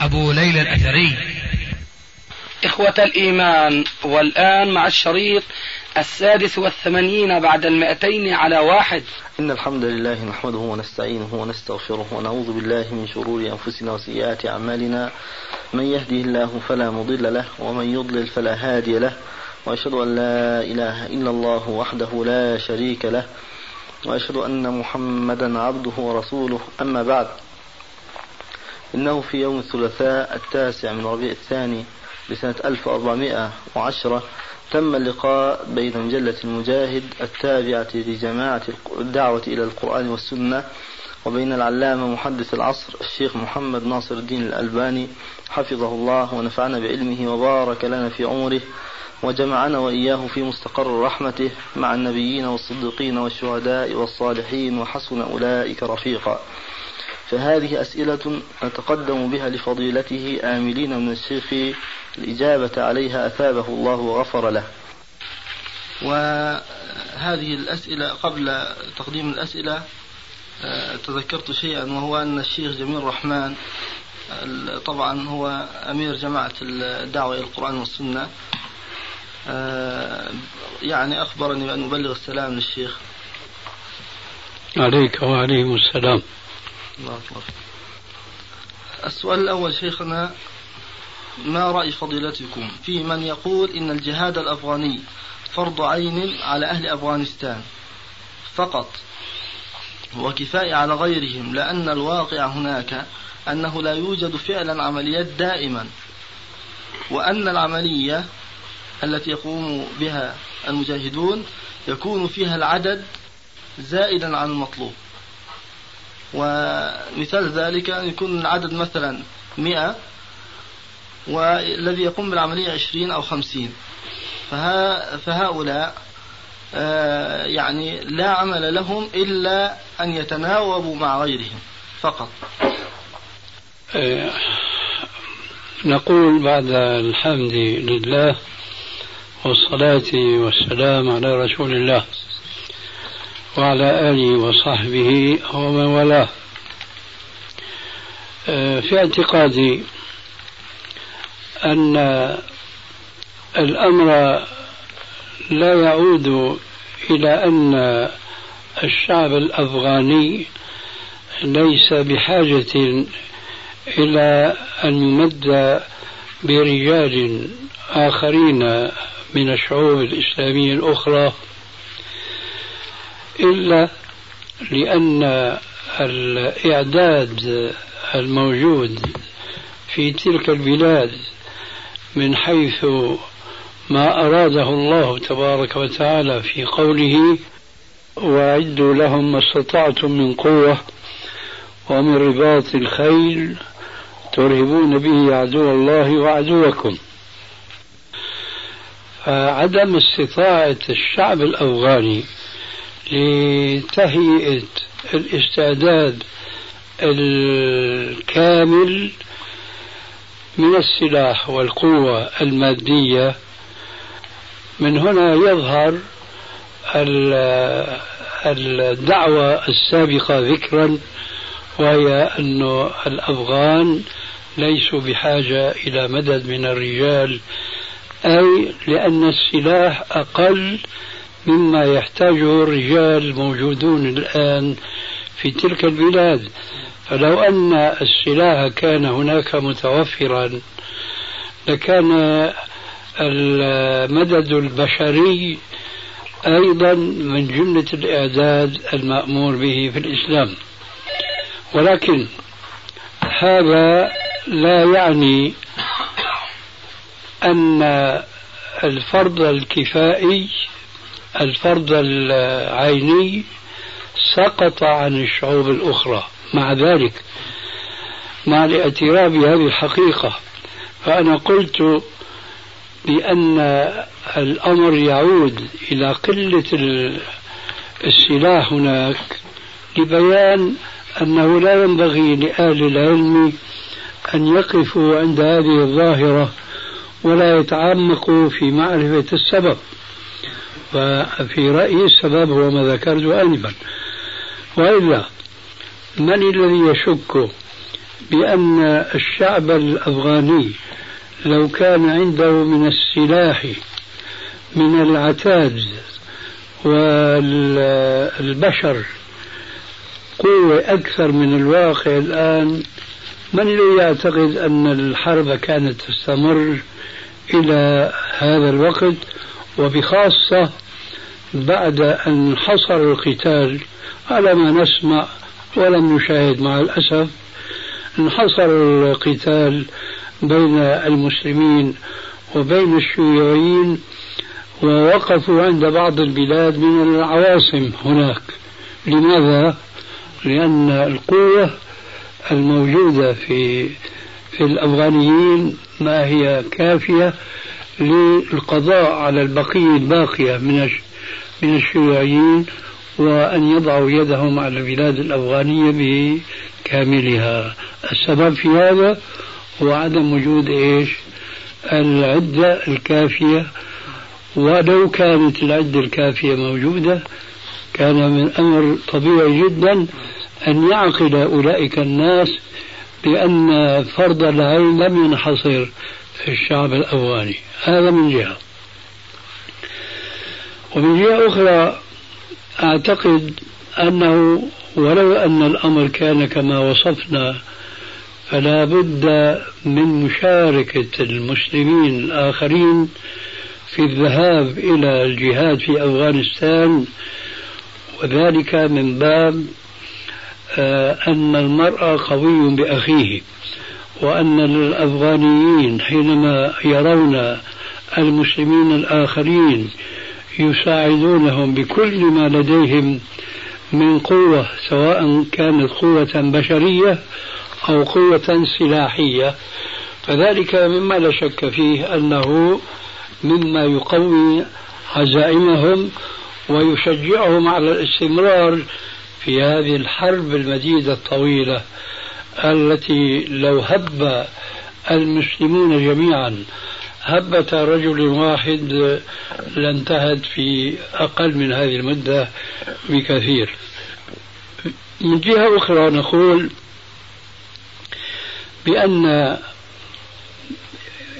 أبو ليلى الأثري. إخوة الإيمان والآن مع الشريط السادس والثمانين بعد المئتين على واحد. إن الحمد لله نحمده ونستعينه ونستغفره ونعوذ بالله من شرور أنفسنا وسيئات أعمالنا. من يهده الله فلا مضل له ومن يضلل فلا هادي له. وأشهد أن لا إله إلا الله وحده لا شريك له. وأشهد أن محمدا عبده ورسوله. أما بعد إنه في يوم الثلاثاء التاسع من ربيع الثاني لسنة 1410 تم اللقاء بين مجلة المجاهد التابعة لجماعة الدعوة إلى القرآن والسنة وبين العلامة محدث العصر الشيخ محمد ناصر الدين الألباني حفظه الله ونفعنا بعلمه وبارك لنا في عمره وجمعنا وإياه في مستقر رحمته مع النبيين والصديقين والشهداء والصالحين وحسن أولئك رفيقا. فهذه أسئلة نتقدم بها لفضيلته آملين من الشيخ الإجابة عليها أثابه الله وغفر له. وهذه الأسئلة قبل تقديم الأسئلة آه، تذكرت شيئا وهو أن الشيخ جميل الرحمن طبعا هو أمير جماعة الدعوة إلى القرآن والسنة. آه، يعني أخبرني بأن أبلغ السلام للشيخ. عليك وعليهم السلام. السؤال الأول شيخنا ما رأي فضيلتكم؟ في من يقول إن الجهاد الأفغاني فرض عين على أهل أفغانستان فقط وكفاية على غيرهم لأن الواقع هناك أنه لا يوجد فعلا عمليات دائما وأن العملية التي يقوم بها المجاهدون يكون فيها العدد زائدا عن المطلوب. ومثال ذلك أن يكون العدد مثلا مئة والذي يقوم بالعملية عشرين أو خمسين. فها فهؤلاء آه، يعني لا عمل لهم إلا أن يتناوبوا مع غيرهم فقط. آه، نقول بعد الحمد لله والصلاة والسلام على رسول الله. وعلى آله وصحبه ومن والاه. آه، في اعتقادي أن الأمر لا يعود إلى أن الشعب الأفغاني ليس بحاجة إلى أن يمد برجال آخرين من الشعوب الإسلامية الأخرى. إلا لأن الإعداد الموجود في تلك البلاد من حيث ما أراده الله تبارك وتعالى في قوله وأعدوا لهم ما استطعتم من قوة ومن رباط الخيل ترهبون به عدو الله وعدوكم فعدم استطاعة الشعب الأفغاني لتهيئة الاستعداد الكامل من السلاح والقوة المادية. من هنا يظهر الدعوة السابقة ذكرا وهي أن الأفغان ليسوا بحاجة إلى مدد من الرجال أي لأن السلاح أقل مما يحتاجه الرجال الموجودون الآن في تلك البلاد. فلو أن السلاح كان هناك متوفرا لكان المدد البشري أيضا من جملة الإعداد المأمور به في الإسلام. ولكن هذا لا يعني أن الفرض الكفائي الفرض العيني سقط عن الشعوب الأخرى. مع ذلك مع الاعتراف بهذه الحقيقة فأنا قلت بأن الأمر يعود إلى قلة السلاح هناك لبيان أنه لا ينبغي لأهل العلم أن يقفوا عند هذه الظاهرة ولا يتعمقوا في معرفة السبب. ففي رأيي السبب هو ما ذكرت آنفا وإلا من الذي يشك بأن الشعب الأفغاني لو كان عنده من السلاح من العتاد والبشر قوة أكثر من الواقع الآن من الذي يعتقد أن الحرب كانت تستمر إلى هذا الوقت؟ وبخاصة بعد أن حصر القتال على ما نسمع ولم نشاهد مع الأسف انحصر القتال بين المسلمين وبين الشيوعيين ووقفوا عند بعض البلاد من العواصم هناك لماذا؟ لأن القوة الموجودة في في الأفغانيين ما هي كافية للقضاء على البقية الباقية من من الشيوعيين وأن يضعوا يدهم على البلاد الأفغانية بكاملها. السبب في هذا هو عدم وجود إيش؟ العدة الكافية. ولو كانت العدة الكافية موجودة كان من أمر طبيعي جدا أن يعقل أولئك الناس بأن فرض العين لم ينحصر. في الشعب الأفغاني. هذا من جهة. ومن جهة أخرى أعتقد أنه ولو أن الأمر كان كما وصفنا فلا بد من مشاركة المسلمين الآخرين في الذهاب إلى الجهاد في أفغانستان. وذلك من باب آه، أن المرء قوي بأخيه. وأن الأفغانيين حينما يرون المسلمين الآخرين يساعدونهم بكل ما لديهم من قوة سواء كانت قوة بشرية أو قوة سلاحية. فذلك مما لا شك فيه أنه مما يقوي عزائمهم ويشجعهم على الاستمرار في هذه الحرب المديدة الطويلة. التي لو هب المسلمون جميعا هبة رجل واحد لانتهت في أقل من هذه المدة بكثير. من جهة أخرى نقول بأن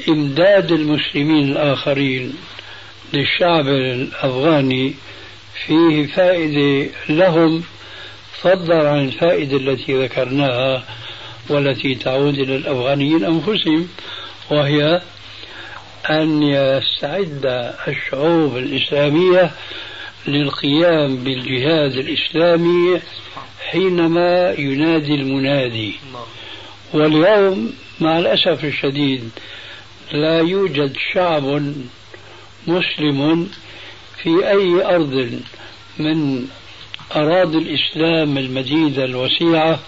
إمداد المسلمين الآخرين للشعب الأفغاني فيه فائدة لهم فضلا عن الفائدة التي ذكرناها والتي تعود إلى الأفغانيين أنفسهم وهي أن يستعد الشعوب الإسلامية للقيام بالجهاد الإسلامي حينما ينادي المنادي. واليوم مع الأسف الشديد لا يوجد شعب مسلم في أي أرض من أراضي الإسلام المديدة الوسيعة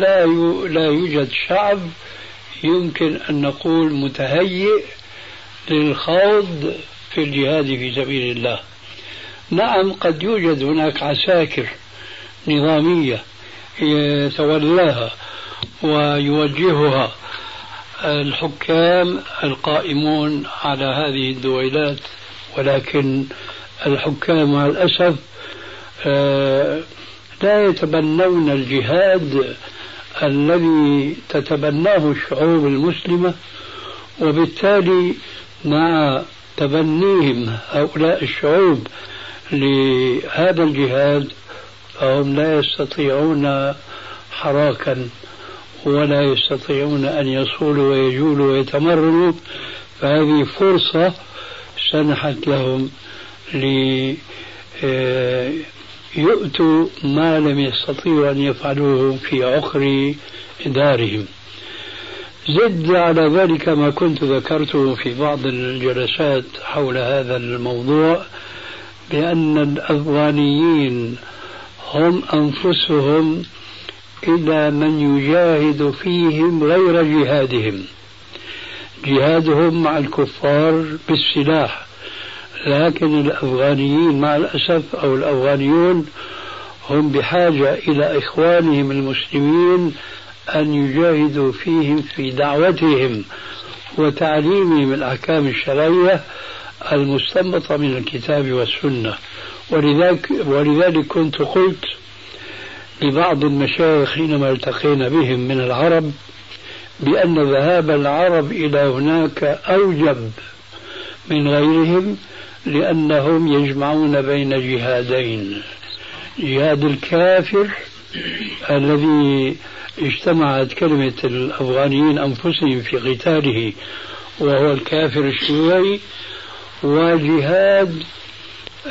لا لا يوجد شعب يمكن أن نقول متهيئ للخوض في الجهاد في سبيل الله. نعم قد يوجد هناك عساكر نظامية يتولاها ويوجهها الحكام القائمون على هذه الدويلات ولكن الحكام مع الأسف آه، لا يتبنون الجهاد الذي تتبناه الشعوب المسلمة وبالتالي مع تبنيهم هؤلاء الشعوب لهذا الجهاد فهم لا يستطيعون حراكا ولا يستطيعون أن يصولوا ويجولوا ويتمرنوا. فهذه فرصة سنحت لهم ليؤتوا ما لم يستطيعوا أن يفعلوه في عقر دارهم. زد على ذلك ما كنت ذكرته في بعض الجلسات حول هذا الموضوع بأن الأفغانيين هم أنفسهم إلى من يجاهد فيهم غير جهادهم. جهادهم مع الكفار بالسلاح. لكن الأفغانيين مع الأسف أو الأفغانيون هم بحاجة إلى إخوانهم المسلمين أن يجاهدوا فيهم في دعوتهم وتعليمهم الأحكام الشرعية المستنبطة من الكتاب والسنة. ولذلك, ولذلك كنت قلت لبعض المشايخ حينما التقينا بهم من العرب بأن ذهاب العرب إلى هناك أوجب من غيرهم لأنهم يجمعون بين جهادين. جهاد الكافر الذي اجتمعت كلمة الأفغانيين أنفسهم في قتاله وهو الكافر الشيوعي وجهاد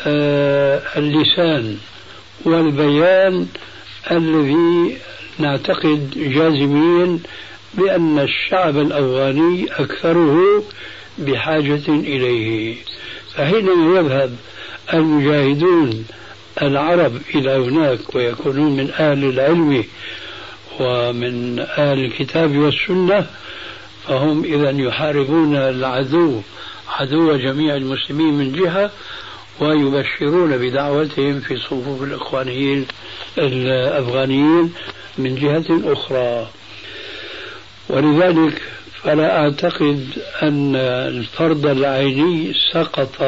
آه اللسان والبيان الذي نعتقد جازمين بأن الشعب الأفغاني أكثره بحاجة إليه. فحينما يذهب المجاهدون العرب إلى هناك ويكونون من أهل العلم ومن أهل الكتاب والسنة فهم إذا يحاربون العدو عدو جميع المسلمين من جهة ويبشرون بدعوتهم في صفوف الإخوانيين الأفغانيين من جهة أخرى. ولذلك فلا أعتقد أن الفرض العيني سقط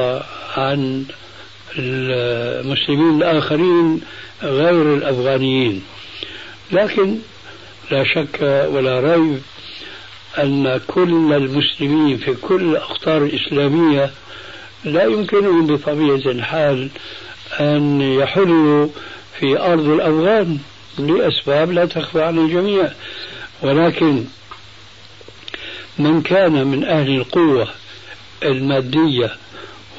عن المسلمين الآخرين غير الأفغانيين. لكن لا شك ولا ريب أن كل المسلمين في كل الأقطار الإسلامية لا يمكنهم بطبيعة الحال أن يحلوا في أرض الأفغان لأسباب لا تخفى عن الجميع. ولكن من كان من أهل القوة المادية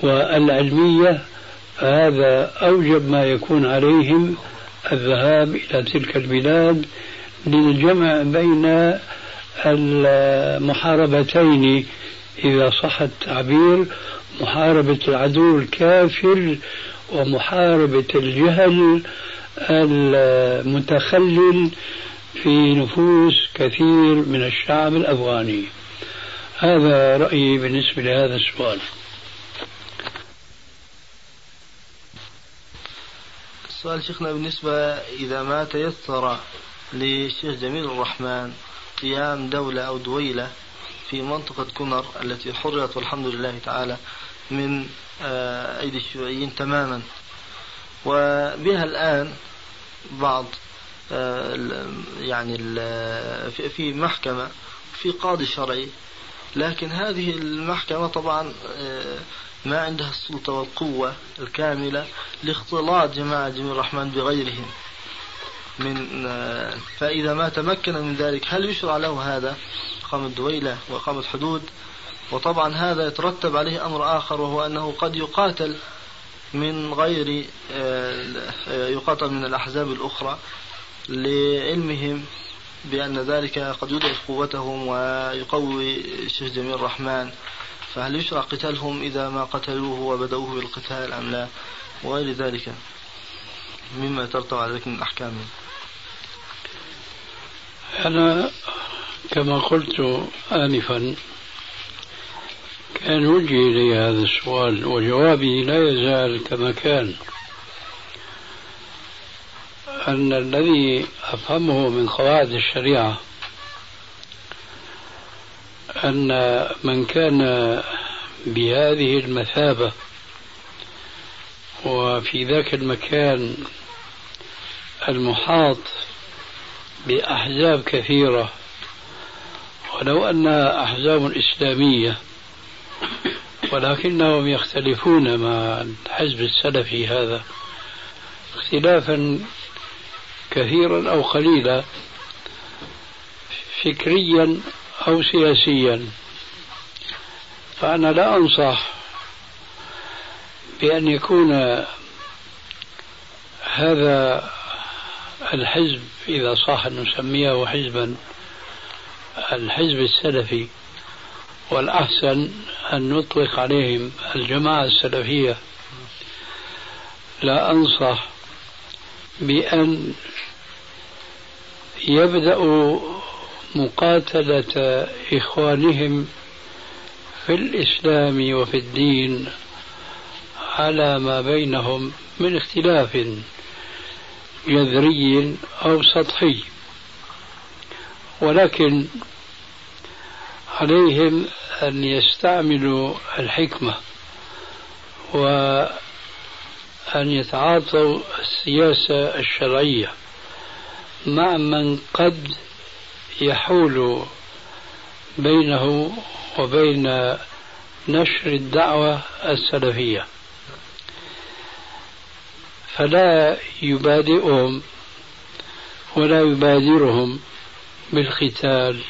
والعلمية فهذا أوجب ما يكون عليهم الذهاب إلى تلك البلاد للجمع بين المحاربتين. إذا صح التعبير محاربة العدو الكافر ومحاربة الجهل المتخلل في نفوس كثير من الشعب الأفغاني. هذا رأيي بالنسبة لهذا السؤال. السؤال شيخنا بالنسبة إذا ما تيسر للشيخ جميل الرحمن قيام دولة أو دويلة في منطقة كنر التي حررت والحمد لله تعالى من آه، أيدي الشيوعيين تماما. وبها الآن بعض آه، يعني في محكمة في قاضي شرعي لكن هذه المحكمة طبعا آه، ما عندها السلطة والقوة الكاملة لاختلاط جماعة جميل الرحمن بغيرهم. من آه، فإذا ما تمكن من ذلك هل يشرع له هذا؟ إقامة دويلة وإقامة حدود. وطبعا هذا يترتب عليه أمر آخر وهو أنه قد يقاتل من غير يقاتل من الأحزاب الأخرى لعلمهم بأن ذلك قد يضعف قوتهم ويقوي الشيخ جميل الرحمن. فهل يشرع قتالهم إذا ما قتلوه وبدأوه بالقتال أم لا؟ وغير ذلك مما يترتب على ذلك من الأحكام أنا كما قلت آنفا كان وجهي لي هذا السؤال وجوابي لا يزال كما كان. أن الذي أفهمه من قواعد الشريعة أن من كان بهذه المثابة وفي ذاك المكان المحاط بأحزاب كثيرة ولو أنها أحزاب إسلامية ولكنهم يختلفون مع الحزب السلفي هذا اختلافا كثيرا أو قليلا فكريا أو سياسيا. فأنا لا أنصح بأن يكون هذا الحزب إذا صح أن نسميه حزبا الحزب السلفي. والأحسن أن نطلق عليهم الجماعة السلفية. لا أنصح بأن يبدأ مقاتلة إخوانهم في الإسلام وفي الدين على ما بينهم من اختلاف جذري أو سطحي. ولكن عليهم أن يستعملوا الحكمة وأن يتعاطوا السياسة الشرعية مع من قد يحول بينه وبين نشر الدعوة السلفية. فلا يبادئهم ولا يبادرهم بالقتال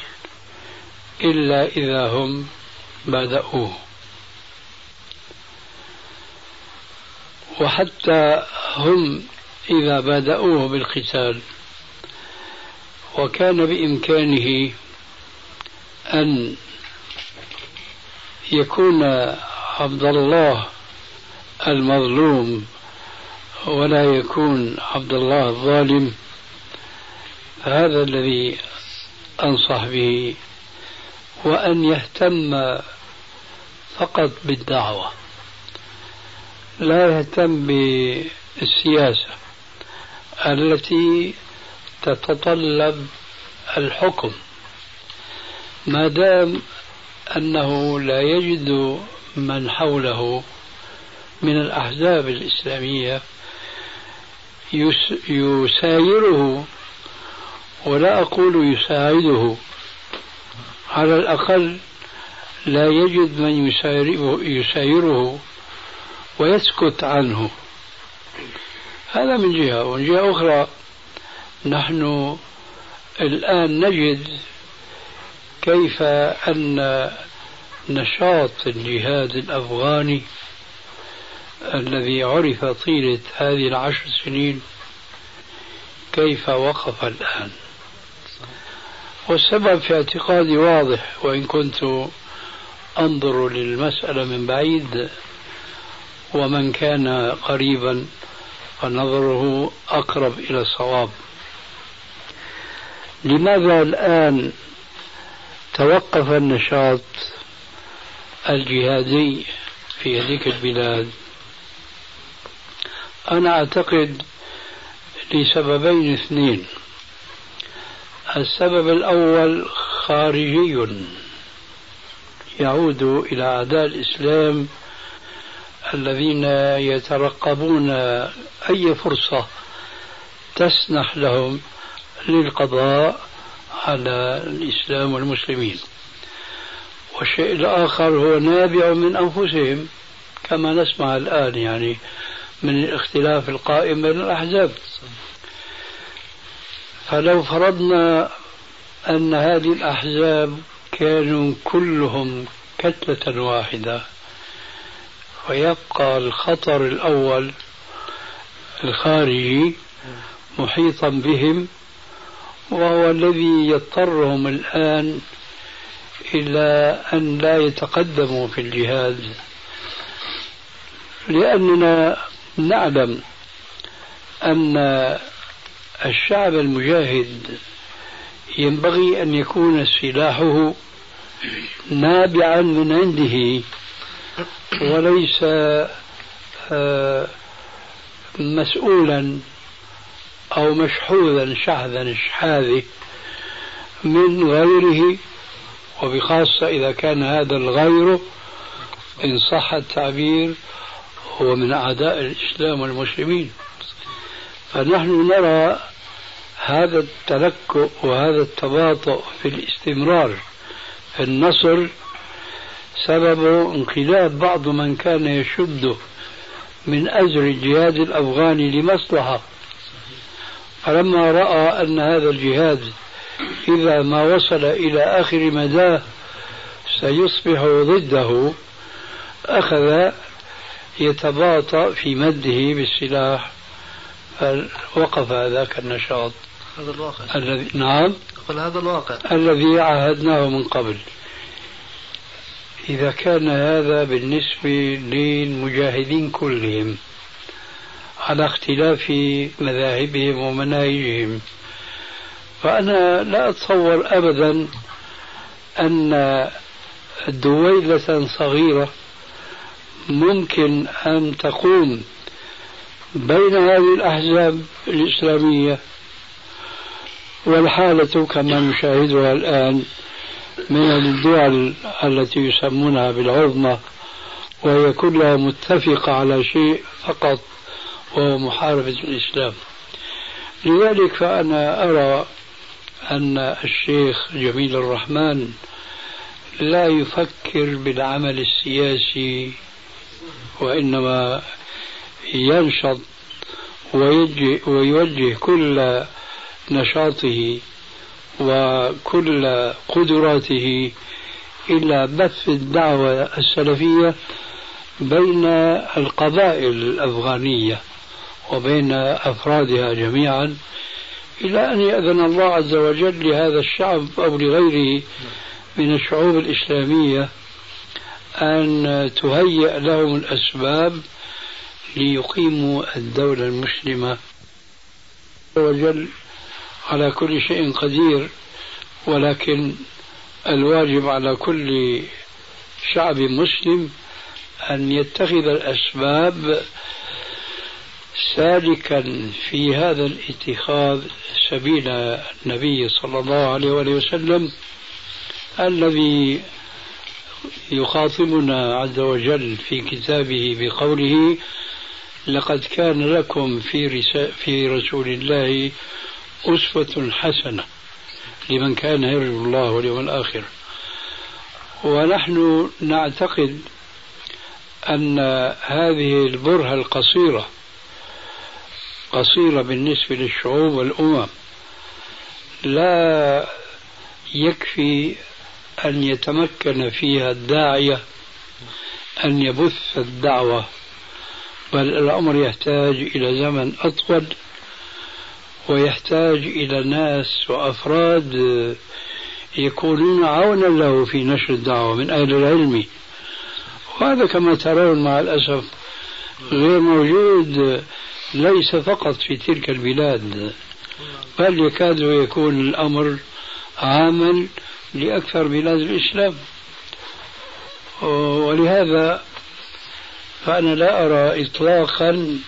إلا إذا هم بدأوه وحتى هم إذا بدأوه بالقتال وكان بإمكانه أن يكون عبد الله المظلوم ولا يكون عبد الله الظالم. هذا الذي أنصح به وأن يهتم فقط بالدعوة. لا يهتم بالسياسة التي تتطلب الحكم ما دام أنه لا يجد من حوله من الأحزاب الإسلامية يسايره ولا أقول يساعده على الأقل لا يجد من يسايره, ويسكت عنه. هذا من جهة ومن جهة أخرى نحن الآن نجد كيف أن نشاط الجهاد الأفغاني الذي عرف طيلة هذه العشر سنين كيف وقف الآن. والسبب في اعتقادي واضح وإن كنت أنظر للمسألة من بعيد ومن كان قريبا فنظره أقرب إلى الصواب. لماذا الآن توقف النشاط الجهادي في هذيك البلاد؟ أنا أعتقد لسببين اثنين. السبب الأول خارجي يعود إلى أعداء الإسلام الذين يترقبون أي فرصة تسنح لهم للقضاء على الإسلام والمسلمين. والشيء الآخر هو نابع من أنفسهم كما نسمع الآن يعني من الاختلاف القائم بين الأحزاب. فلو فرضنا أن هذه الأحزاب كانوا كلهم كتلة واحدة ويبقى الخطر الأول الخارجي محيطا بهم وهو الذي يضطرهم الآن إلى أن لا يتقدموا في الجهاد. لأننا نعلم أن الشعب المجاهد ينبغي أن يكون سلاحه نابعا من عنده. وليس آه، مسؤولا أو مشحوذا شحذا شحاذه من غيره وبخاصة إذا كان هذا الغير إن صح التعبير هو من أعداء الإسلام والمسلمين. فنحن نرى هذا التلكؤ وهذا التباطؤ في الاستمرار في النصر سبب انقلاب بعض من كان يشد من أجر الجهاد الأفغاني لمصلحة. فلما رأى أن هذا الجهاد إذا ما وصل إلى آخر مداه سيصبح ضده أخذ يتباطأ في مده بالسلاح فوقف ذاك النشاط هذا الواقع. الذي نعم. هذا الواقع. الذي عاهدناه من قبل. إذا كان هذا بالنسبة للمجاهدين كلهم على اختلاف مذاهبهم ومناهجهم. فأنا لا أتصور أبدا أن دويلة صغيرة ممكن أن تقوم بين هذه الأحزاب الإسلامية والحالة كما نشاهدها الآن. من الدول التي يسمونها بالعظمى وهي كلها متفقة على شيء فقط وهو محاربة الإسلام. لذلك فأنا أرى أن الشيخ جميل الرحمن لا يفكر بالعمل السياسي وإنما ينشط ويوجه كل نشاطه وكل قدراته إلى بث الدعوة السلفية بين القبائل الأفغانية وبين أفرادها جميعا إلى أن يأذن الله عز وجل لهذا الشعب أو لغيره من الشعوب الإسلامية أن تهيئ لهم الأسباب ليقيموا الدولة المسلمة. وجل على كل شيء قدير ولكن الواجب على كل شعب مسلم أن يتخذ الأسباب سالكا في هذا الاتخاذ سبيل النبي صلى الله عليه وسلم الذي يخاطبنا عز وجل في كتابه بقوله لقد كان لكم في, في رسول الله أسوة حسنة لمن كان يرجو الله واليوم الآخر. ونحن نعتقد أن هذه البرهة القصيرة قصيرة بالنسبة للشعوب والأمم لا يكفي أن يتمكن فيها الداعية أن يبث الدعوة بل الأمر يحتاج إلى زمن أطول ويحتاج إلى ناس وأفراد يكونون عونا له في نشر الدعوة من أهل العلم. وهذا كما ترون مع الأسف غير موجود ليس فقط في تلك البلاد بل يكاد يكون الأمر عاما لأكثر بلاد الإسلام. ولهذا فأنا لا أرى إطلاقا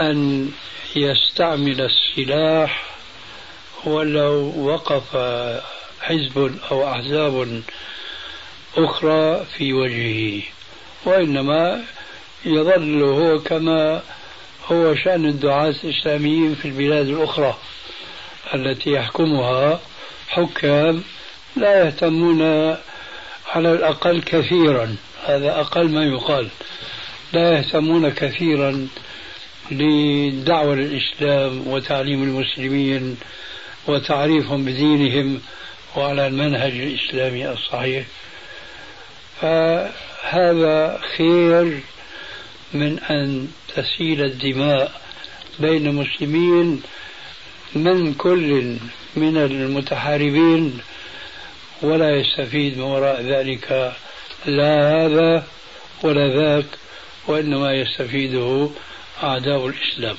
أن يستعمل السلاح ولو وقف حزب أو أحزاب أخرى في وجهه وإنما يظل هو كما هو شأن الدعاة الإسلاميين في البلاد الأخرى التي يحكمها حكام لا يهتمون على الأقل كثيرا هذا أقل ما يقال لا يهتمون كثيرا للدعوة للإسلام وتعليم المسلمين وتعريفهم بدينهم وعلى المنهج الإسلامي الصحيح. فهذا خير من أن تسيل الدماء بين مسلمين من كل من المتحاربين ولا يستفيد من وراء ذلك لا هذا ولا ذاك وإنما يستفيده أعداء الإسلام.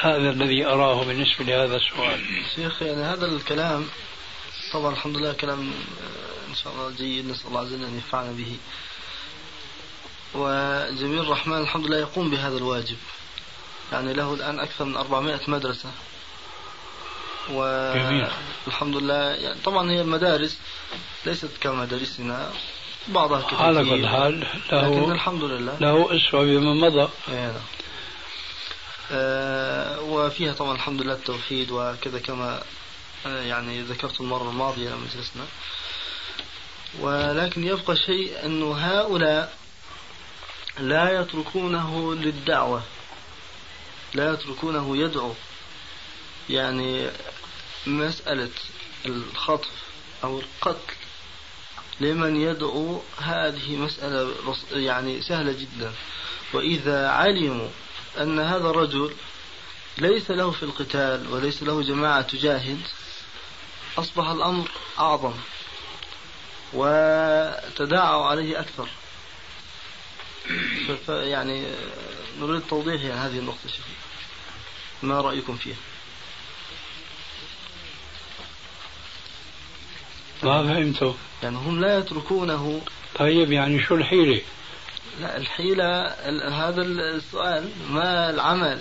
هذا الذي أراه بالنسبة لهذا السؤال. شيخ يعني هذا الكلام طبعا الحمد لله كلام آه، إن شاء الله جيد نسأل الله عز وجل أن ينفعنا به. وجميل الرحمن الحمد لله يقوم بهذا الواجب. يعني له الآن أكثر من 400 مدرسة. والحمد لله يعني طبعا هي المدارس ليست كمدارسنا بعضها كثير. على كل حال له لكن الحمد لله. له أسوة بما مضى. آه وفيها طبعا الحمد لله التوحيد وكذا كما آه يعني ذكرت المرة الماضية لما جلسنا. ولكن يبقى شيء أنه هؤلاء لا يتركونه للدعوة لا يتركونه يدعو. يعني مسألة الخطف أو القتل لمن يدعو هذه مسألة يعني سهلة جدا. وإذا علموا أن هذا الرجل ليس له في القتال وليس له جماعة تجاهد أصبح الأمر أعظم وتداعوا عليه أكثر. يعني نريد توضيح يعني هذه النقطة شيخ ما رأيكم فيها؟ ما فهمته يعني هم لا يتركونه. طيب يعني شو الحيلة؟ لا الحيلة هذا السؤال ما العمل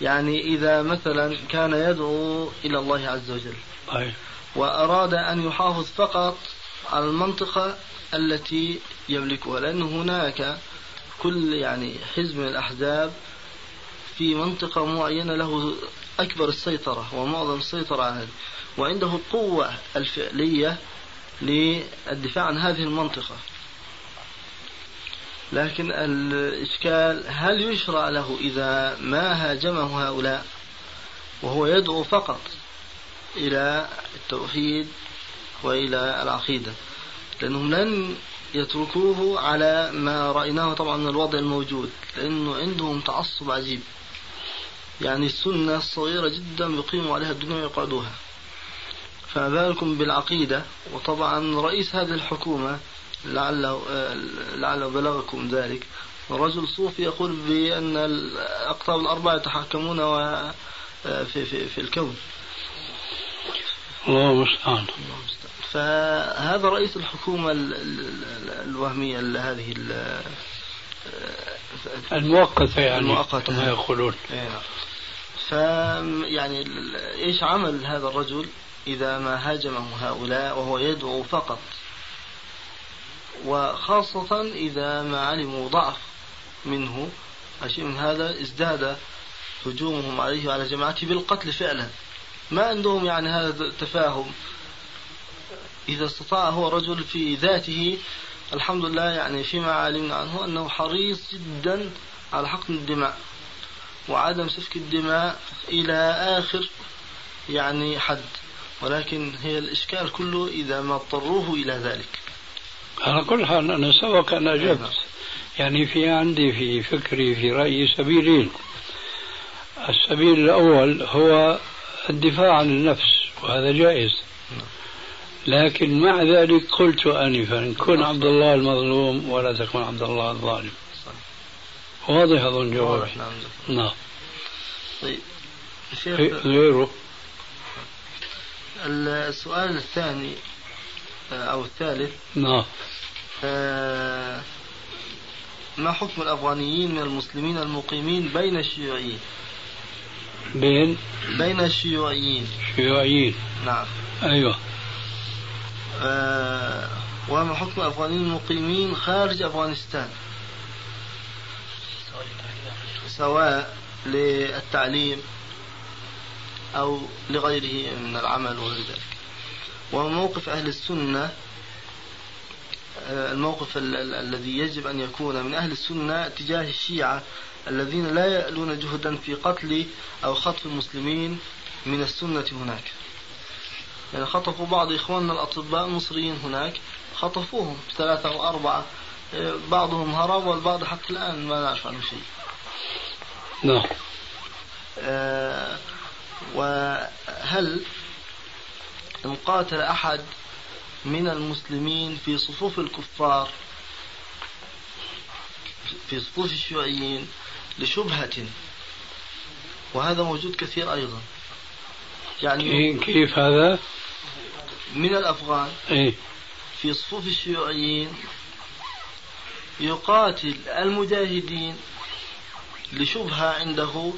يعني إذا مثلا كان يدعو إلى الله عز وجل طيب. وأراد أن يحافظ فقط على المنطقة التي يملكها لأن هناك كل يعني حزب من الأحزاب في منطقة معينة له أكبر السيطرة ومعظم السيطرة على وعنده القوة الفعلية للدفاع عن هذه المنطقة لكن الإشكال هل يشرع له إذا ما هاجمه هؤلاء وهو يدعو فقط إلى التوحيد وإلى العقيدة؟ لأنهم لن يتركوه على ما رأيناه طبعا من الوضع الموجود لأنه عندهم تعصب عجيب. يعني السنة الصغيرة جدا يقيموا عليها الدنيا ويقعدوها. فما بالكم بالعقيدة؟ وطبعا رئيس هذه الحكومة لعله لعله بلغكم ذلك. رجل صوفي يقول بأن الأقطاب الأربعة يتحكمون في, في, في الكون. الله المستعان. فهذا رئيس الحكومة الوهمية هذه المؤقتة يعني المؤقتة. كما يقولون. إيه. ف يعني إيش عمل هذا الرجل إذا ما هاجمه هؤلاء وهو يدعو فقط؟ وخاصة إذا ما علموا ضعف منه شيء من هذا ازداد هجومهم عليه وعلى جماعته بالقتل فعلا. ما عندهم يعني هذا التفاهم. إذا استطاع هو رجل في ذاته الحمد لله يعني فيما علمنا عنه أنه حريص جدا على حقن الدماء وعدم سفك الدماء إلى آخر يعني حد. ولكن هي الإشكال كله إذا ما اضطروه إلى ذلك. على كل حال أنا سبق أن أجبت. نعم. يعني في عندي في فكري في رأيي سبيلين. السبيل الأول هو الدفاع عن النفس وهذا جائز. لكن مع ذلك قلت آنفا كن عبد الله المظلوم ولا تكن عبد الله الظالم. واضح أظن جوابي نعم, نعم. طيب. غيره. السؤال الثاني. أو الثالث. نعم. آه، ما حكم الأفغانيين من المسلمين المقيمين بين الشيوعيين؟ بين بين الشيوعيين. شيوعيين نعم. أيوه. آه وما حكم الأفغانيين المقيمين خارج أفغانستان؟ سواء للتعليم أو لغيره من العمل وغير ذلك. وموقف أهل السنة آه، الموقف الذي يجب أن يكون من أهل السنة تجاه الشيعة الذين لا يألون جهدا في قتل أو خطف المسلمين من السنة هناك. يعني خطفوا بعض إخواننا الأطباء المصريين هناك خطفوهم ثلاثة أو أربعة آه، بعضهم هرب والبعض حتى الآن ما نعرف عنه شيء. نعم. آه وهل إن قاتل أحد من المسلمين في صفوف الكفار في صفوف الشيوعيين لشبهة وهذا موجود كثير أيضا يعني كيف هذا؟ من الأفغان إيه؟ في صفوف الشيوعيين يقاتل المجاهدين لشبهة عنده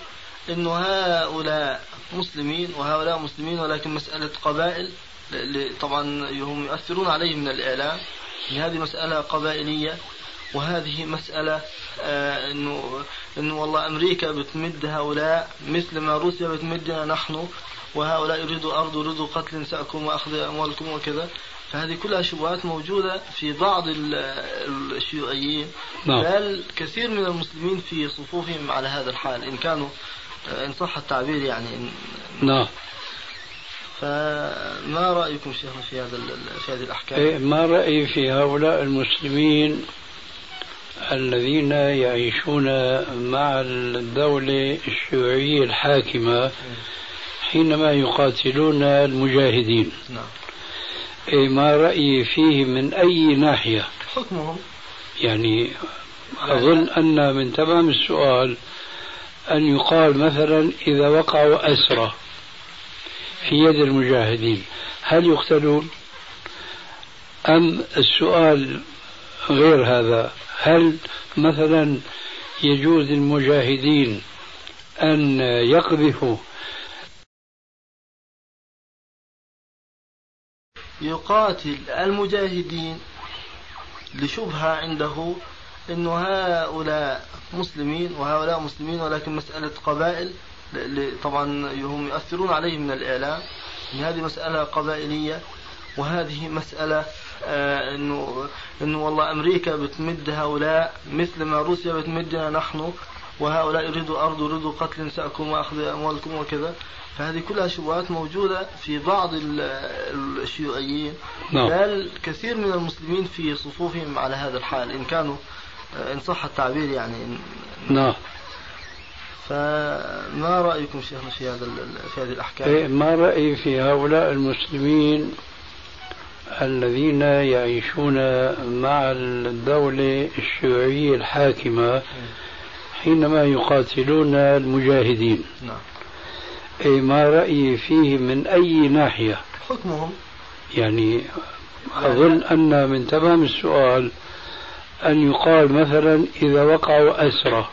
أنه هؤلاء مسلمين وهؤلاء مسلمين ولكن مسألة قبائل طبعا هم يؤثرون عليه من الإعلام. هذه مسألة قبائلية وهذه مسألة آه إنه إنه والله أمريكا بتمد هؤلاء مثل ما روسيا بتمدنا نحن وهؤلاء يريدوا أرض يريدوا قتل نسائكم وأخذ أموالكم وكذا. فهذه كلها شبهات موجودة في بعض الشيوعيين. نعم. بل كثير من المسلمين في صفوفهم على هذا الحال إن كانوا إن صح التعبير يعني نعم فما رأيكم شيخنا في هذا في هذه الأحكام؟ إيه ما رأيي في هؤلاء المسلمين الذين يعيشون مع الدولة الشيوعية الحاكمة حينما يقاتلون المجاهدين نعم. إيه ما رأيي فيه من أي ناحية حكمهم يعني أظن أن من تمام السؤال أن يقال مثلا إذا وقعوا أسرى في يد المجاهدين. هل يقتلون؟ أم السؤال غير هذا؟ هل مثلا يجوز للمجاهدين أن يقذفوا؟ يقاتل المجاهدين لشبهة عنده أنه هؤلاء مسلمين وهؤلاء مسلمين ولكن مسألة قبائل طبعا هم يؤثرون عليه من الإعلام هذه مسألة قبائلية وهذه مسألة آه إنه إنه والله أمريكا بتمد هؤلاء مثل ما روسيا بتمدنا نحن وهؤلاء يريدوا أرض يريدوا قتل نساءكم وأخذ أموالكم وكذا فهذه كلها شبهات موجودة في بعض الشيوعيين نعم. بل كثير من المسلمين في صفوفهم على هذا الحال إن كانوا إن صح التعبير يعني نعم فما رأيكم شيخنا في هذا في هذه الأحكام؟ إيه ما رأيي في هؤلاء المسلمين الذين يعيشون مع الدولة الشيوعية الحاكمة حينما يقاتلون المجاهدين نعم. إيه ما رأيي فيه من أي ناحية حكمهم يعني أظن أن من تمام السؤال أن يقال مثلا إذا وقعوا أسرى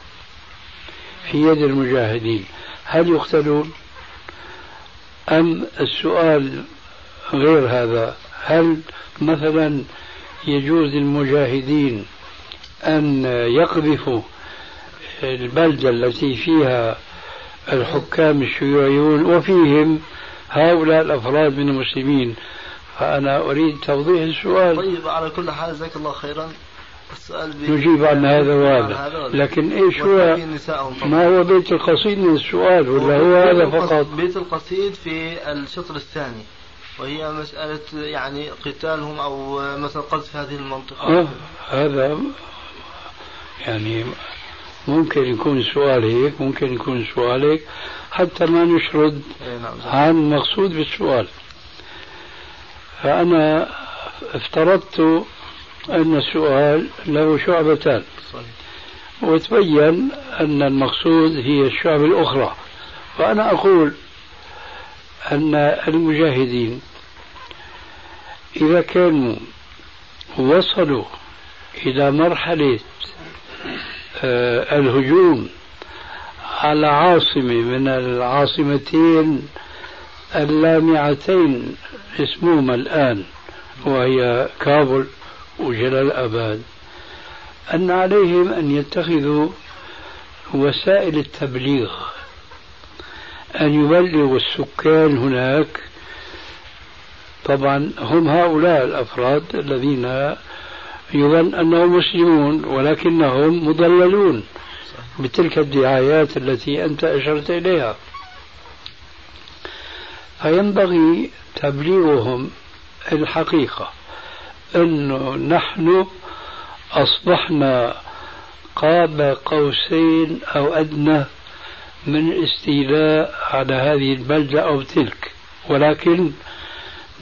في يد المجاهدين هل يقتلون؟ أم السؤال غير هذا هل مثلا يجوز للمجاهدين أن يقذفوا البلدة التي فيها الحكام الشيوعيون وفيهم هؤلاء الأفراد من المسلمين؟ فأنا أريد توضيح السؤال. طيب على كل حال جزاك الله خيرا. نجيب عن هذا وهذا لكن إيش هو ما هو بيت القصيد من السؤال؟ ولا هو هذا فقط؟ بيت القصيد في الشطر الثاني وهي مسألة يعني قتالهم أو مثلا قذف هذه المنطقة. آه هذا يعني ممكن يكون سؤال هيك ممكن يكون سؤال هيك حتى ما نشرد إيه، نعم، عن المقصود بالسؤال. فأنا افترضت أن السؤال له شعبتان. وتبين أن المقصود هي الشعب الأخرى. فأنا أقول أن المجاهدين إذا كانوا وصلوا إلى مرحلة آه، الهجوم على عاصمة من العاصمتين اللامعتين اسمهما الآن وهي كابل وجلال أباد أن عليهم أن يتخذوا وسائل التبليغ أن يبلغوا السكان هناك. طبعا هم هؤلاء الأفراد الذين يظن أنهم مسلمون ولكنهم مضللون بتلك الدعايات التي أنت أشرت إليها. فينبغي تبليغهم الحقيقة. أنه نحن أصبحنا قاب قوسين أو أدنى من الاستيلاء على هذه البلدة أو تلك. ولكن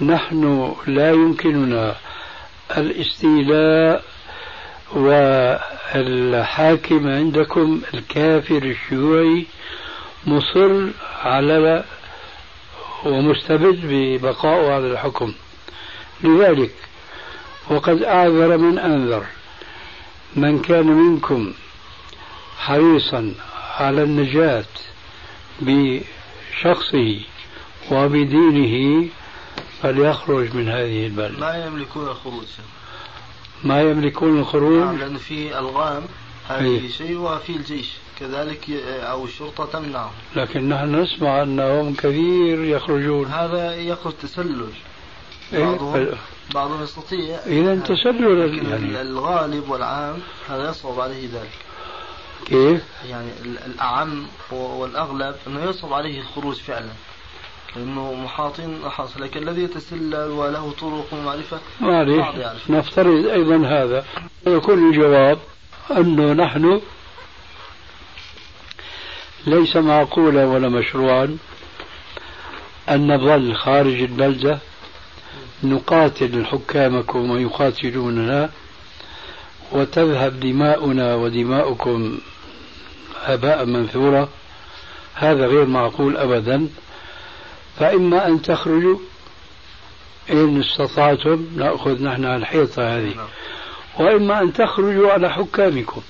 نحن لا يمكننا الاستيلاء والحاكم عندكم الكافر الشيوعي مصر على ومستبد ببقائه على الحكم. لذلك وقد أعذر من أنذر. من كان منكم حريصا على النجاة بشخصه وبدينه فليخرج من هذه البلدة ما يملكون الخروج؟ ما يملكون الخروج؟ نعم لأن في ألغام هذه شيء وفي الجيش. كذلك أو الشرطة تمنعهم. لكن نحن نسمع أنهم كثير يخرجون. هذا يخرج تسلل إيه؟ بعضهم يستطيع إذا تسلل يعني. الغالب والعام هذا يصعب عليه ذلك. كيف؟ يعني الأعم والأغلب أنه يصعب عليه الخروج فعلا. لأنه محاطين حاصل لكن الذي يتسلل وله طرق ومعرفة معلش نفترض أيضا هذا. يكون الجواب أنه نحن ليس معقولا ولا مشروعا أن نظل خارج البلدة نقاتل حكامكم ويقاتلوننا وتذهب دماؤنا ودماؤكم هباء منثورا هذا غير معقول أبدا فإما أن تخرجوا إن استطعتم نأخذ نحن الحيطة هذه نعم. وإما أن تخرجوا على حكامكم.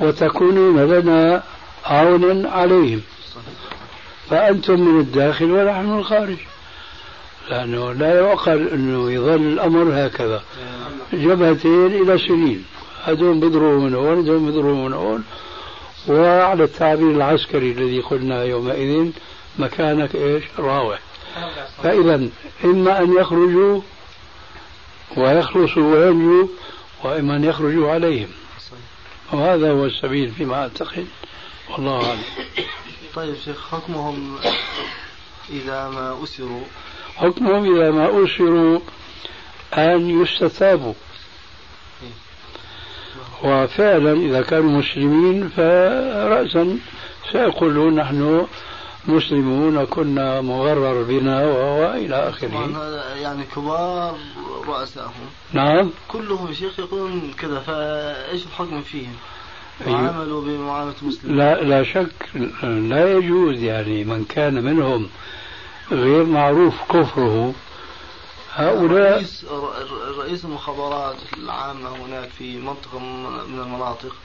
وتكونون لنا عونا عليهم. فأنتم من الداخل ونحن من الخارج لأنه لا يعقل أنه يظل الأمر هكذا. جبهتين إلى سنين. هذول بيضربوا من هون هذول بيضربوا من هون وعلى التعبير العسكري الذي قلنا يومئذ مكانك إيش؟ راوح. فإذا إما أن يخرجوا ويخلصوا وينجوا وإما أن يخرجوا عليهم. وهذا هو السبيل فيما أعتقد. والله أعلم. طيب شيخ حكمهم إذا ما أسروا حكمهم إذا ما أسروا أن يستتابوا. وفعلا إذا كانوا مسلمين فرأسا سيقولون نحن مسلمون وكنا مغرر بنا وإلى آخره. يعني كبار رؤسائهم نعم. كلهم شيخ يقولون كذا فإيش الحكم فيهم؟ وعملوا بمعاملة المسلمين لا لا شك لا يجوز يعني من كان منهم غير معروف كفره. هؤلاء رئيس, رئيس المخابرات العامة هناك في منطقة من المناطق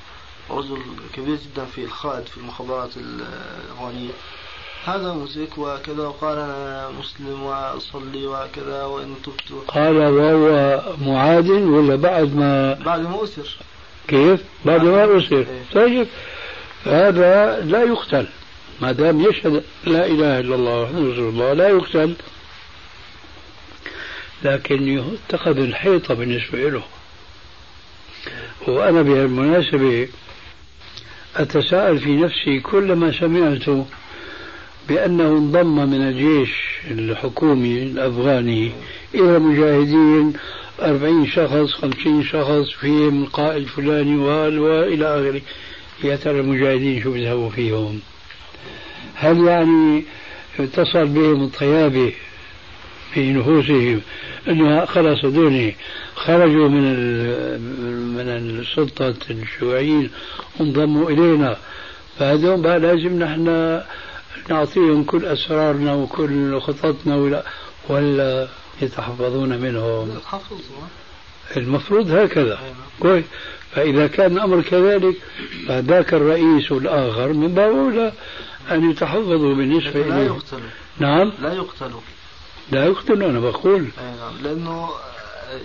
رجل كبير جدا في الخالد في المخابرات الأفغانية هذا مشرك وكذا وقال أنا مسلم وأصلي وكذا وإن تبت. قال وهو معاد ولا بعد ما بعد ما أسر. كيف؟ بعد ما أسر. إيه. طيب هذا لا يقتل. ما دام يشهد لا إله إلا الله محمد رسول الله لا يقتل. لكن يتخذ الحيطة بالنسبة له. وأنا بهالمناسبة أتساءل في نفسي كلما سمعت بأنه انضم من الجيش الحكومي الأفغاني إلى مجاهدين أربعين شخص خمسين شخص فيهم القائد الفلاني وإلى آخره. يا ترى المجاهدين شو بيذهبوا فيهم؟ هل يعني اتصل بهم الطيابة في نفوسهم أنه خلاص هذول خرجوا من من السلطة الشيوعيين وانضموا إلينا. فهذول بقى لازم نحن نعطيهم كل أسرارنا وكل خططنا ولا ولا يتحفظون منهم. المفروض هكذا. كويس. فإذا كان الأمر كذلك فذاك الرئيس والآخر من باب أن يتحفظوا بالنسبة إليه. لا يقتلوا. نعم. لا يقتلوا. لا يقتلوا أنا بقول. نعم. لأنه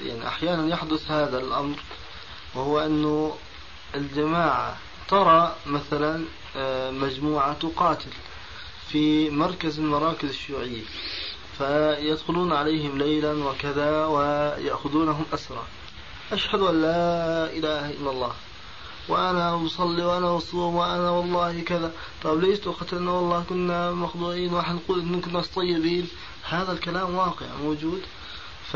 يعني أحيانا يحدث هذا الأمر وهو أنه الجماعة ترى مثلا آه، مجموعة تقاتل في مركز من مراكز الشيوعية فيدخلون عليهم ليلا وكذا ويأخذونهم أسرى أشهد أن لا إله إلا الله. وأنا أصلي وأنا أصوم وأنا والله كذا. طيب ليش قتلنا والله كنا مخضوعين وحنقول إن كنا طيبين؟ هذا الكلام واقع موجود. ف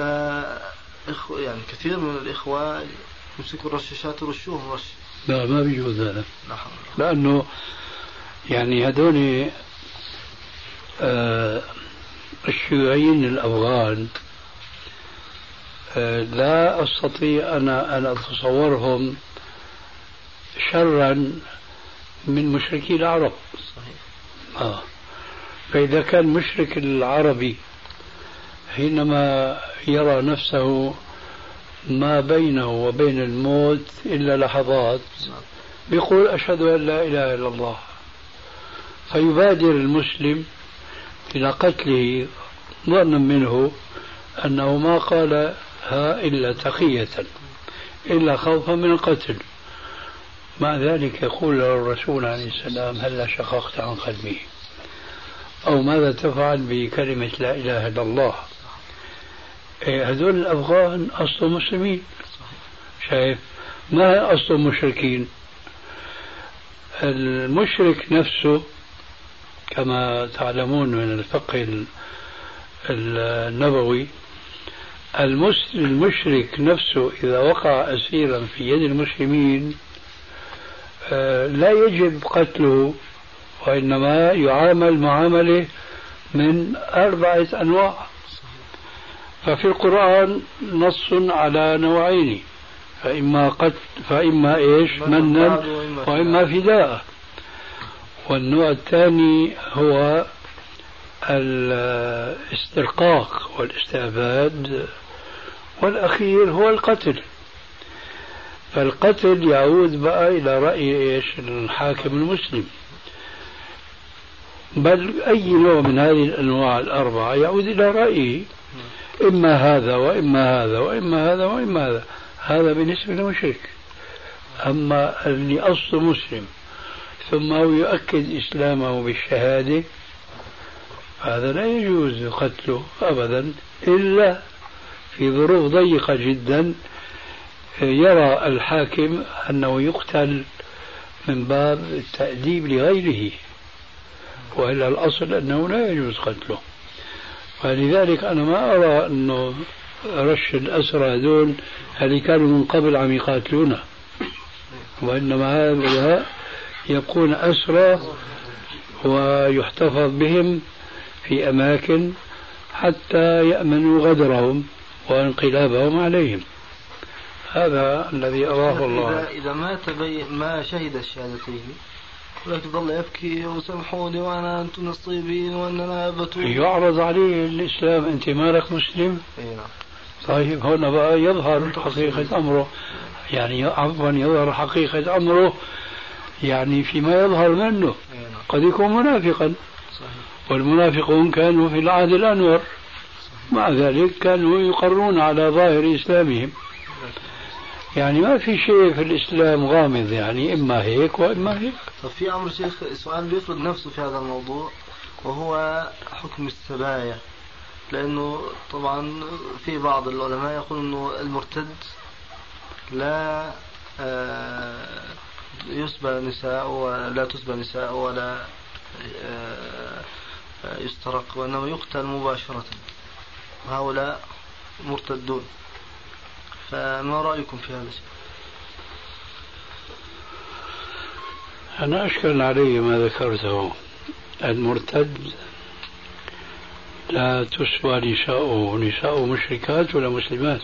يعني كثير من الإخوة يمسكوا الرشاشات يرشوهم رش لا ما بيجوز هذا. لأنه يعني هذول آه الشيوعيين الأفغان آه لا أستطيع أنا أن أتصورهم شرا من مشركي العرب. صحيح. آه. فإذا كان مشرك العربي حينما يرى نفسه ما بينه وبين الموت إلا لحظات يقول أشهد أن لا إله إلا الله. فيبادر المسلم إلى قتله ظنا منه أنه ما قالها إلا تقية إلا خوفا من القتل. مع ذلك يقول له الرسول عليه السلام هلا شققت عن قلبه أو ماذا تفعل بكلمة لا إله إلا الله؟ إيه، هذول الأفغان أصلهم مسلمين. شايف؟ ما أصلهم مشركين المشرك نفسه كما تعلمون من الفقه النبوي المشرك نفسه إذا وقع أسيرا في يد المسلمين لا يجب قتله وإنما يعامل معاملة من أربعة أنواع. ففي القرآن نص على نوعين فإما قتل فإما إيش؟ منا وإما فداء. والنوع الثاني هو الاسترقاق والاستعباد والأخير هو القتل. فالقتل يعود بقى إلى رأي إيش؟ الحاكم المسلم. بل أي نوع من هذه الأنواع الأربعة يعود إلى رأيه إما هذا وإما هذا وإما هذا وإما هذا. هذا بالنسبة للمشرك أما اللي أصله مسلم ثم هو يؤكد إسلامه بالشهادة هذا لا يجوز قتله أبدا إلا في ظروف ضيقة جدا. يرى الحاكم أنه يقتل من باب التأديب لغيره وإلا الأصل أنه لا يجوز قتله. فلذلك أنا ما أرى أنه رش الأسرى هذول اللي كانوا من قبل عم يقاتلونا. وإنما هؤلاء يبقون أسرى ويحتفظ بهم في أماكن حتى يأمنوا غدرهم وانقلابهم عليهم. هذا الذي أراه الله. إذا, إذا ما تبين ما شهد الشهادتين ولكن ظل يبكي وسامحوني وأنا أنتم نصيبين وأنا بتوب يعرض عليه الإسلام أنت مالك مسلم؟ إي نعم. طيب هنا بقى يظهر حقيقة أمره. يعني عفوا يظهر حقيقة أمره. يعني فيما يظهر منه. نعم. قد يكون منافقا. صحيح. والمنافقون كانوا في العهد الأنور. مع ذلك كانوا يقرون على ظاهر إسلامهم. يعني ما في شيء في الإسلام غامض يعني إما هيك وإما هيك. طب في أمر شيخ سؤال بيفرض نفسه في هذا الموضوع وهو حكم السبايا. لأنه طبعا في بعض العلماء يقول أنه المرتد لا آه، يسبى نساء ولا تسبى نساء ولا آه، يسترق وأنه يقتل مباشرة. هؤلاء مرتدون. فما رأيكم في هذا؟ أنا أشكل علي ما ذكرته المرتد لا تسوى نساؤه نساؤه مشركات ولا مسلمات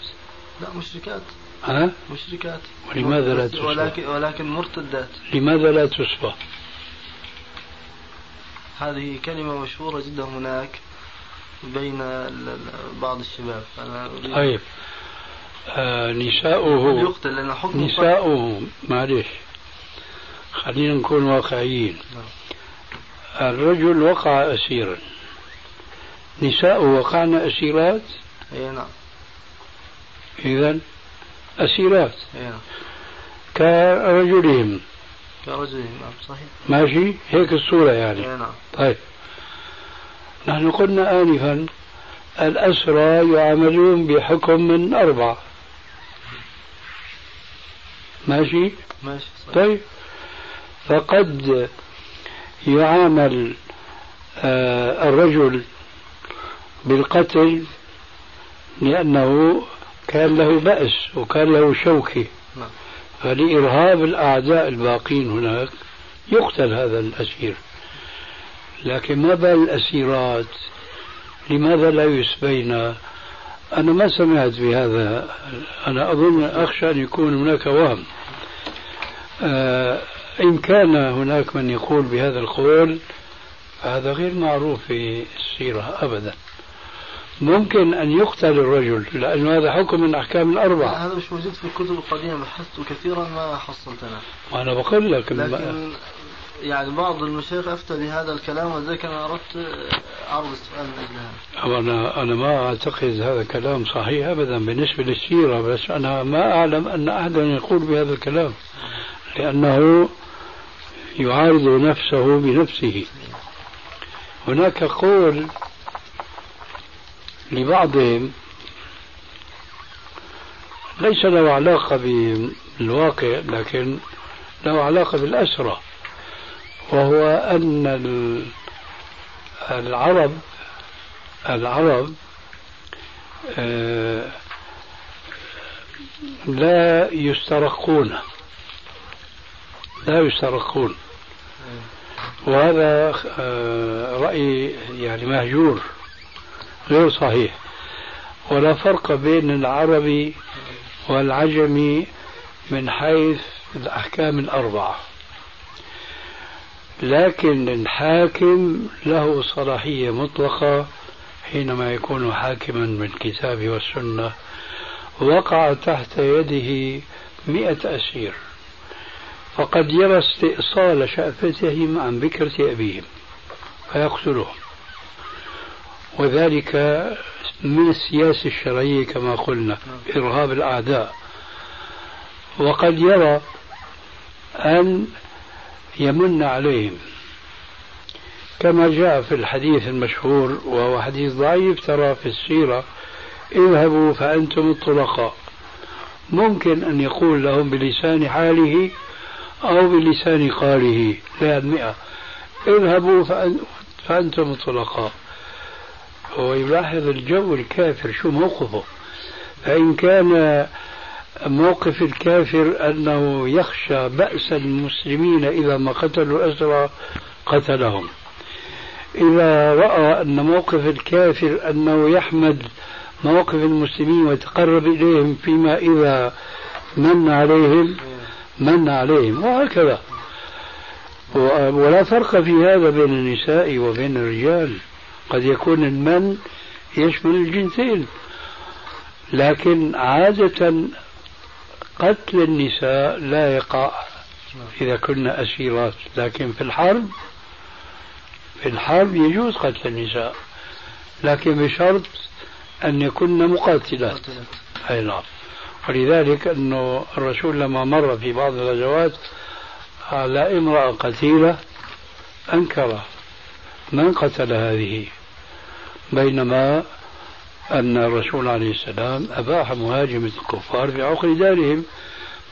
لا مشركات ها؟ مشركات ولماذا لا تسوى؟ ولكن ولكن مرتدات لماذا لا تسوى؟ هذه كلمة مشهورة جدا هناك بين بعض الشباب أنا طيب آه نساؤه يقتل؟ لأن حكم نساؤه معلش. خلينا نكون واقعيين. نعم. الرجل وقع أسيرا. نساؤه وقعن أسيرات؟ اي نعم. إذا أسيرات. اي نعم. كرجلهم. كرجل نعم صحيح. ماشي؟ هيك الصورة يعني. اي نعم. طيب. نحن قلنا آنفا الأسرى يعاملون بحكم من أربعة. ماشي؟ ماشي صحيح. طيب. فقد يعامل آه الرجل بالقتل لأنه كان له بأس وكان له شوكة نعم. فلإرهاب الأعداء الباقين هناك يقتل هذا الأسير. لكن ما بال الأسيرات؟ لماذا لا يسبين أنا ما سمعت بهذا. أنا أظن أخشى أن يكون هناك وهم. آه إن كان هناك من يقول بهذا القول فهذا غير معروف في السيرة أبدا. ممكن أن يقتل الرجل لأنه هذا حكم من أحكام الأربعة. هذا مش موجود في الكتب القديمة بحثت كثيرا ما حصلت أنا وأنا بقول لك لكن يعني بعض المشايخ أفتى بهذا الكلام وذلك أنا أردت عرض السؤال من أجل هذا. أنا أنا ما أعتقد هذا الكلام صحيح أبدا بالنسبة للسيرة بس أنا ما أعلم أن أحدا يقول بهذا الكلام لأنه يعارض نفسه بنفسه. هناك قول لبعضهم ليس له علاقة بالواقع لكن له علاقة بالأسرة. وهو أن ال- العرب العرب آه، لا يسترقون لا يسترقون. وهذا آه، رأي يعني مهجور غير صحيح. ولا فرق بين العربي والعجمي من حيث الأحكام الأربعة. لكن الحاكم له صلاحية مطلقة حينما يكون حاكما بالكتاب والسنة. وقع تحت يده مئة أسير. فقد يرى استئصال شأفتهم عن بكرة أبيهم فيقتلهم. وذلك من السياسة الشرعية كما قلنا إرهاب الأعداء. وقد يرى أن يمن عليهم. كما جاء في الحديث المشهور وهو حديث ضعيف ترى في السيرة اذهبوا فأنتم الطلقاء. ممكن أن يقول لهم بلسان حاله أو بلسان قاله لا مئة. اذهبوا فأنتم الطلقاء. ويلاحظ الجو الكافر شو موقفه. فإن كان موقف الكافر أنه يخشى بأس المسلمين إذا ما قتلوا الأسرى قتلهم. إذا رأى أن موقف الكافر أنه يحمد مواقف المسلمين ويتقرب إليهم فيما إذا من عليهم من عليهم وهكذا. ولا فرق في هذا بين النساء وبين الرجال. قد يكون المن يشمل الجنسين لكن عادة قتل النساء لا يقع إذا كنا أسيرات لكن في الحرب في الحرب يجوز قتل النساء. لكن بشرط أن يكن مقاتلات. أي نعم. ولذلك أنه الرسول لما مر في بعض الغزوات على امرأة قتيلة أنكر من قتل هذه بينما أن الرسول عليه السلام أباح مهاجمة الكفار في عقر دارهم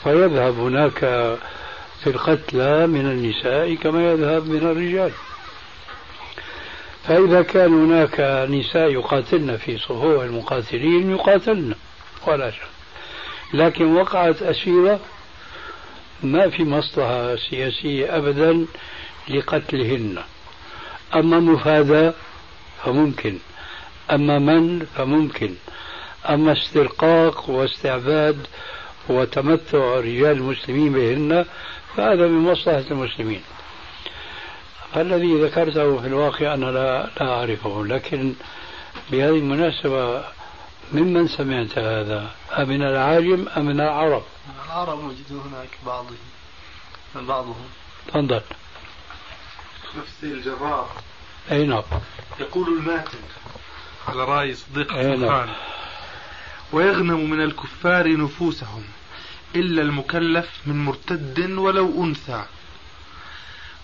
فيذهب هناك في القتلى من النساء كما يذهب من الرجال. فإذا كان هناك نساء يقاتلن في صفوف المقاتلين يقاتلن ولا شك. لكن وقعت أسيرة ما في مصلحة سياسية أبدا لقتلهن. أما مفادة فممكن. أما من فممكن. أما استرقاق واستعباد وتمتع رجال المسلمين بهن فهذا من مصلحة المسلمين. فالذي ذكرته في الواقع أنا لا, لا أعرفه لكن بهذه المناسبة ممن سمعت هذا؟ أمن العاجم أم من العرب؟ العرب وجدوا هناك بعضهم بعضهم. تفضل. نفس الجراح أي نعم. يقول الماتن على رأي صديق أي نعم ويغنم من الكفار نفوسهم إلا المكلف من مرتد ولو أنثى.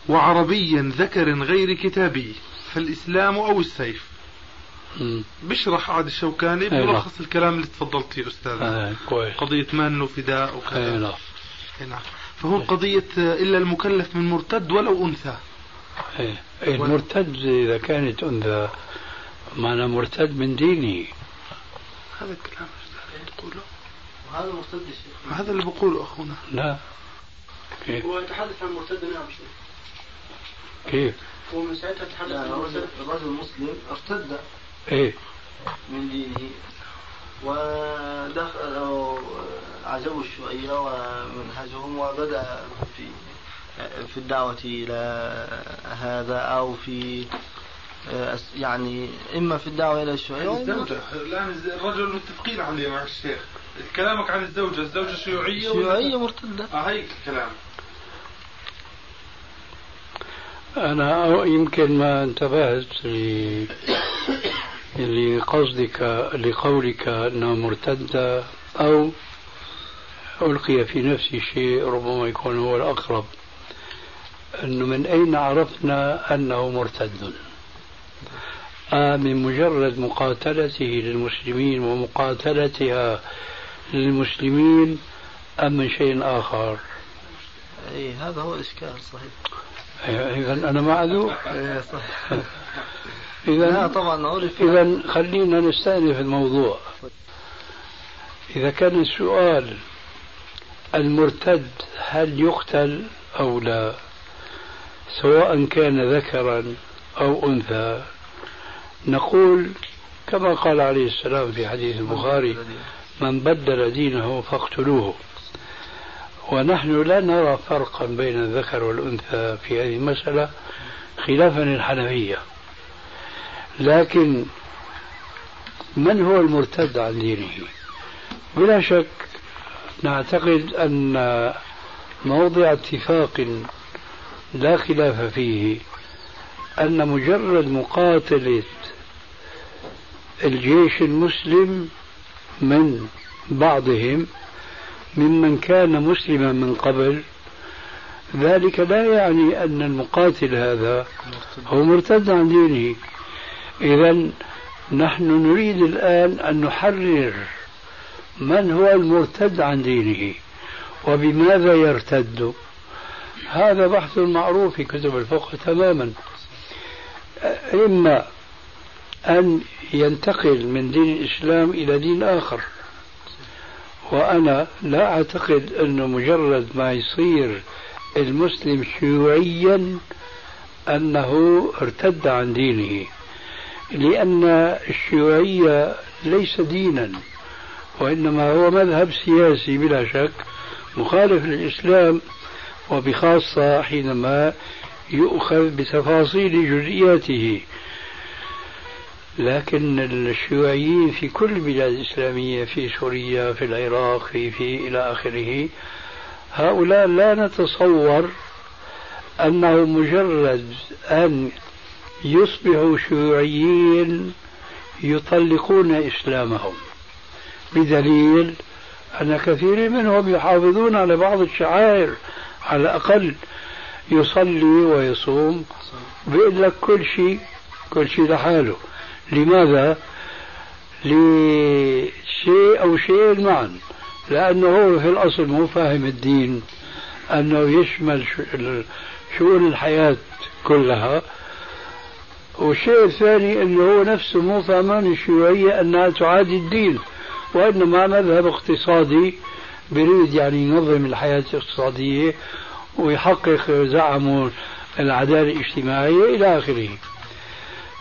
وعربيا ذكر غير كتابي فالإسلام أو السيف. بشرح عاد الشوكاني نعم. بلخص الكلام اللي تفضلت فيه أستاذ. كويس. قضية من وفداء وكذا. نعم. فهون قضية إلا المكلف من مرتد ولو أنثى. إيه. المرتد إذا كانت أنثى. معنى مرتد من دينه هذا الكلام تقوله. وهذا مرتد الشيخ هذا اللي بقوله أخونا. لا. كيف؟ هو يتحدث عن مرتد نعم شيخ. كيف؟ هو من ساعتها يتحدث لا عن مرتد. الرجل المسلم ارتد إيه. من دينه ودخل عجبوا شوية ومنهجهم وبدأ في في الدعوة إلى هذا أو في يعني إما في الدعوة إلى الشيوعية الزوجة. الآن الرجل متفقين عليه مع الشيخ. كلامك عن الزوجة الزوجة شيوعية ولا- الشيوعية مرتدة. آه هيك الكلام. أنا يمكن ما انتبهت ل- لقصدك لقولك أنها مرتدة أو ألقي في نفسي شيء ربما يكون هو الأقرب. أنه من أين عرفنا أنه مرتد؟ آه من مجرد مقاتلته للمسلمين ومقاتلتها للمسلمين أم من شيء آخر؟ أي هذا هو الإشكال صحيح. إذا أنا معذور إيه صحيح. لا إذا طبعا عرف إذا خلينا نستأنف الموضوع. إذا كان السؤال المرتد هل يقتل أو لا؟ سواء كان ذكرا أو أنثى. نقول كما قال عليه السلام في حديث البخاري من بدل دينه فاقتلوه. ونحن لا نرى فرقا بين الذكر والأنثى في هذه المسألة خلافا للحنفية. لكن من هو المرتد عن دينه؟ بلا شك نعتقد أن موضع اتفاق لا خلاف فيه أن مجرد مقاتلة الجيش المسلم من بعضهم ممن كان مسلما من قبل. ذلك لا يعني أن المقاتل هذا هو مرتد عن دينه. إذا نحن نريد الآن أن نحرر من هو المرتد عن دينه وبماذا يرتد. هذا بحث معروف في كتب الفقه تماما. إما أن ينتقل من دين الإسلام إلى دين آخر. وأنا لا أعتقد أنه مجرد ما يصير المسلم شيوعيا أنه ارتد عن دينه لأن الشيوعية ليس دينا وإنما هو مذهب سياسي بلا شك مخالف للإسلام وبخاصة حينما يؤخذ بتفاصيل جزئياته. لكن الشيوعيين في كل البلاد الإسلامية في سوريا في العراق في في إلى آخره هؤلاء لا نتصور أنه مجرد أن يصبحوا شيوعيين يطلقون إسلامهم. بدليل أن كثير منهم يحافظون على بعض الشعائر على الأقل يصلي ويصوم بيقول لك كل شيء كل شيء لحاله. لماذا؟ لشيء أو شيء معا. لأنه هو في الأصل مو فاهم الدين. أنه يشمل شؤون الحياة كلها. والشيء الثاني أنه هو نفسه مو فاهمان الشيوعية أنها تعادي الدين. وإنما مذهب اقتصادي بريد يعني ينظم الحياة الاقتصادية ويحقق زعمه العدالة الاجتماعية إلى آخره.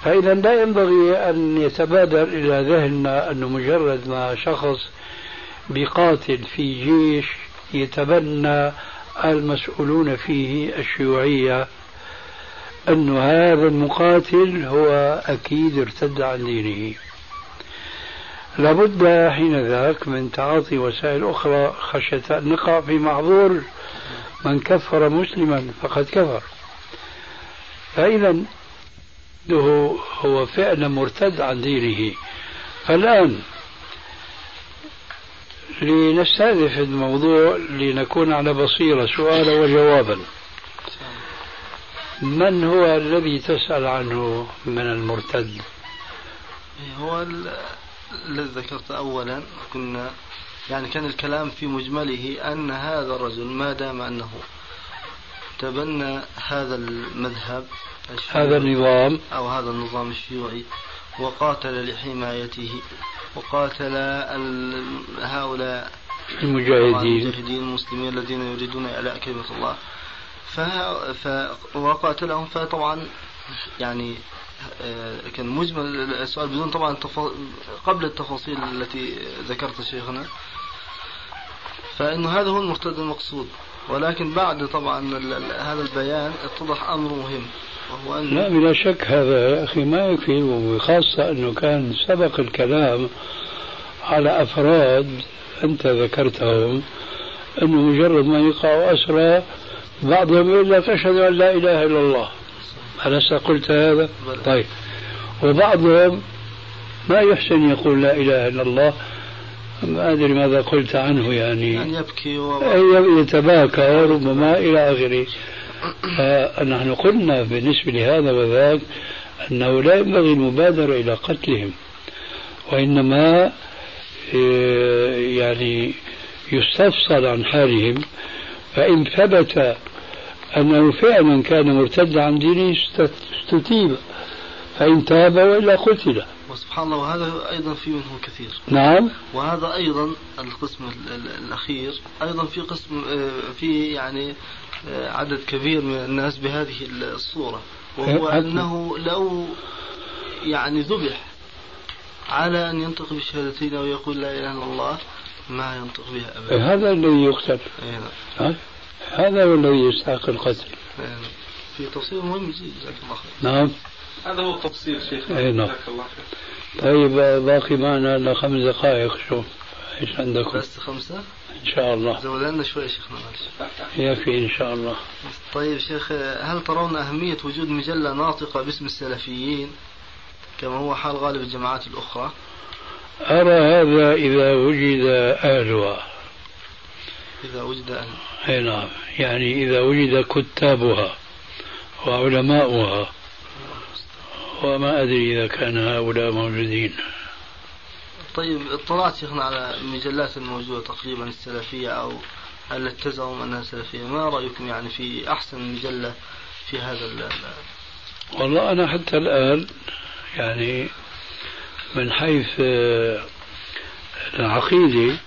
فإذا لا ينبغي أن يتبادر إلى ذهننا أنه مجرد ما شخص بقاتل في جيش يتبنى المسؤولون فيه الشيوعية أن هذا المقاتل هو أكيد ارتد عن دينه. لابد حين ذاك من تعاطي وسائل أخرى خشية أن نقع في معذور من كفر مسلما فقد كفر. فإذا هو فعلا مرتد عن دينه. فالآن لنستهدف الموضوع لنكون على بصيرة سؤالا وجوابا. من هو الذي تسأل عنه من المرتد؟ هو الذي ذكرت أولا كنا يعني كان الكلام في مجمله أن هذا الرجل ما دام أنه تبنى هذا المذهب هذا النظام أو هذا النظام الشيوعي وقاتل لحمايته وقاتل هؤلاء المجاهدين المجاهدين المسلمين الذين يريدون إعلاء كلمة الله. وقاتلهم فطبعا يعني آه، كان مجمل السؤال بدون طبعا. قبل التفاصيل التي ذكرت شيخنا فإنه هذا هو المرتد المقصود ولكن بعد طبعا هذا البيان اتضح أمر مهم وهو أن لا بلا شك هذا يا أخي ما يكفي وخاصة أنه كان سبق الكلام على أفراد أنت ذكرتهم أنه مجرد ما يقع أسرى بعضهم يقول لك أشهد أن لا إله إلا الله. ألست قلت هذا؟ طيب. وبعضهم ما يحسن يقول لا إله إلا الله ما أدري ماذا قلت عنه يعني. يعني يبكي و... يتباكى وربما إلى آخره. فنحن قلنا بالنسبة لهذا وذاك أنه لا ينبغي المبادرة إلى قتلهم وإنما آه، يعني يستفصل عن حالهم. فإن ثبت أنه فعلا كان مرتد عن دينه استتيب فإن تاب وإلا قتل. وسبحان الله وهذا أيضا في منه كثير. نعم. وهذا أيضا القسم الأخير أيضا في قسم آه، في يعني آه، عدد كبير من الناس بهذه الصورة. وهو أنه لو يعني ذبح على أن ينطق بالشهادتين ويقول لا إله إلا الله ما ينطق بها أبدا. هذا الذي يقتل أي نعم. هذا هو الذي يستحق القتل. أي نعم. في تفصيل مهم جدا جزاك الله خير نعم. هذا هو التفصيل شيخ. أي نعم. جزاك الله خير. طيب باقي معنا إلا خمس دقائق شوف إيش عندكم؟ بس خمسة؟ إن شاء الله. زود لنا شوي شيخنا معلش. يكفي إن شاء الله. طيب شيخ هل ترون أهمية وجود مجلة ناطقة باسم السلفيين كما هو حال غالب الجماعات الأخرى؟ أرى هذا إذا وجد أهلها. إذا وجد أهل أي نعم. يعني إذا وجد كتابها وعلماؤها وما أدري إذا كان هؤلاء موجودين. طيب اطلعت شيخنا على المجلات الموجودة تقريبا السلفية أو التي تزعم أنها سلفية ما رأيكم يعني في أحسن مجلة في هذا ال- ال- والله أنا حتى الآن يعني من حيث آه، العقيدة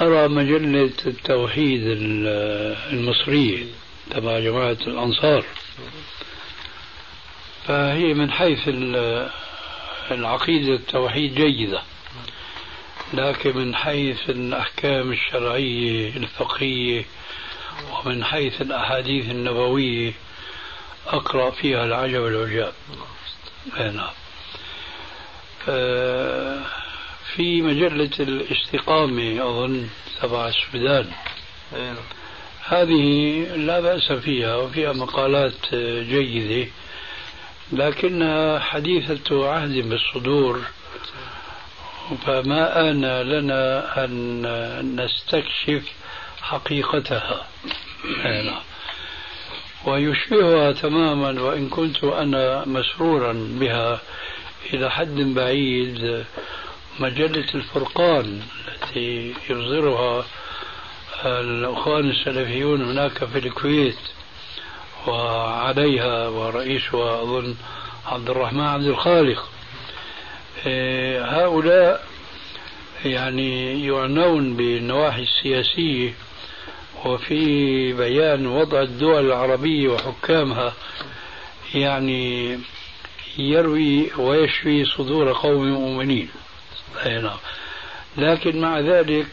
أرى مجلة التوحيد ال- المصرية تبع جماعة الأنصار. فهي من حيث ال- العقيدة التوحيد جيدة. لكن من حيث الأحكام الشرعية الفقهية ومن حيث الأحاديث النبوية أقرأ فيها العجب العجاب أي نعم. في مجلة الاستقامة أظن تبع السودان. أي نعم. هذه لا بأس فيها وفيها مقالات جيدة. لكنها حديثة عهد بالصدور فما آن لنا أن نستكشف حقيقتها أي نعم. ويشبهها تماما وإن كنت أنا مسرورا بها إلى حد بعيد مجلة الفرقان التي يصدرها الأخوان السلفيون هناك في الكويت وعليها ورئيسها أظن عبد الرحمن عبد الخالق. إيه، هؤلاء يعني يعنون بالنواحي السياسية وفي بيان وضع الدول العربية وحكامها يعني يروي ويشفي صدور قوم مؤمنين. أي نعم. لكن مع ذلك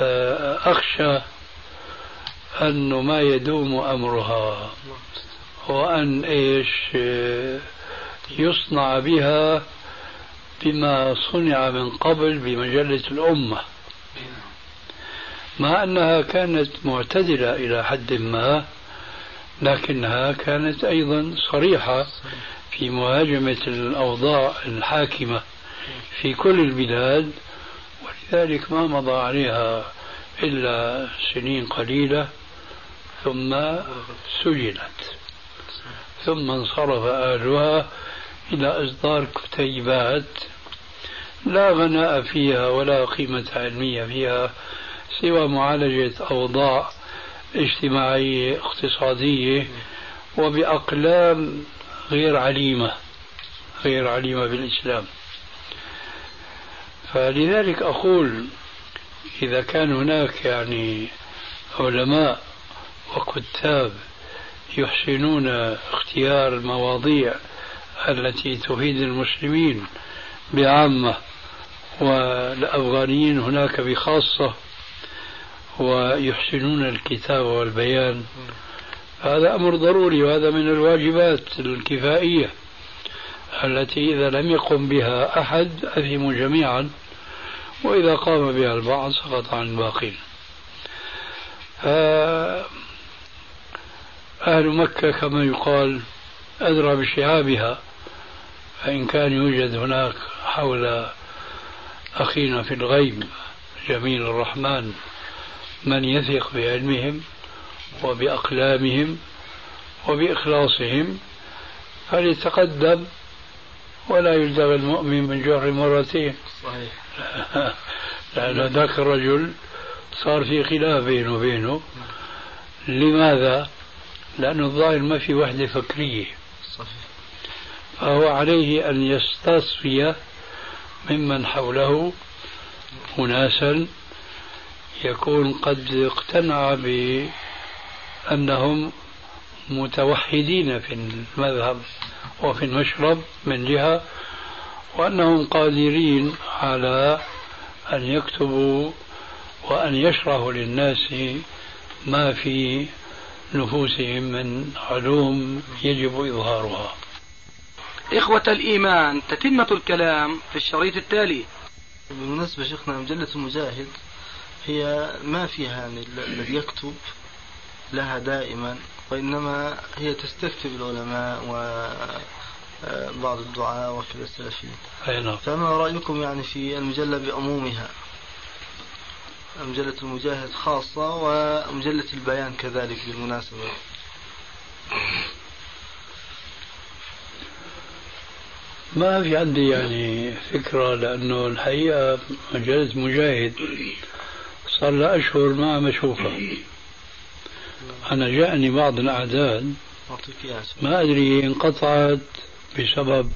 آه، أخشى أنه ما يدوم أمرها وأن إيش يصنع بها بما صنع من قبل بمجلة الأمة. مع أنها كانت معتدلة إلى حد ما لكنها كانت أيضا صريحة في مهاجمة الأوضاع الحاكمة في كل البلاد ولذلك ما مضى عليها إلا سنين قليلة. ثم سجنت. ثم انصرف أهلها إلى إصدار كتيبات لا غناء فيها ولا قيمة علمية فيها سوى معالجة أوضاع اجتماعية اقتصادية وبأقلام غير عليمة غير عليمة بالإسلام. فلذلك أقول إذا كان هناك يعني علماء وكتاب يحسنون اختيار المواضيع التي تفيد المسلمين بعامة والأفغانيين هناك بخاصة ويحسنون الكتابة والبيان. هذا أمر ضروري وهذا من الواجبات الكفائية التي إذا لم يقم بها أحد أثموا جميعا وإذا قام بها البعض سقط عن الباقين. أهل مكة كما يقال أدرى بشعابها فإن كان يوجد هناك حول أخينا في الغيب جميل الرحمن من يثق بعلمهم وبأقلامهم وبإخلاصهم فليتقدم ولا يلدغ المؤمن من جحر مرتين صحيح. لأن ذاك الرجل صار في خلاف بينه وبينه. لماذا؟ لأنه الظاهر ما في وحدة فكرية. صحيح. فهو عليه أن يستصفي ممن حوله أناسا يكون قد اقتنع بأنهم متوحدين في المذهب وفي المشرب من جهة وأنهم قادرين على أن يكتبوا وأن يشرحوا للناس ما في نفوسهم من علوم يجب إظهارها. إخوة الإيمان تتمة الكلام في الشريط التالي. بالمناسبة شيخنا مجلة المجاهد هي ما فيها يعني الذي يكتب لها دائما وإنما هي تستكتب العلماء وبعض الدعاء وكذا السلفيين. نعم. فما رأيكم يعني في المجلة بعمومها؟ مجلة المجاهد خاصة ومجلة البيان كذلك بالمناسبة. ما في عندي يعني فكرة لأنه الحقيقة مجلة مجاهد صار لها أشهر ما عم أشوفها أنا جاءني بعض الأعداد ما أدري انقطعت بسبب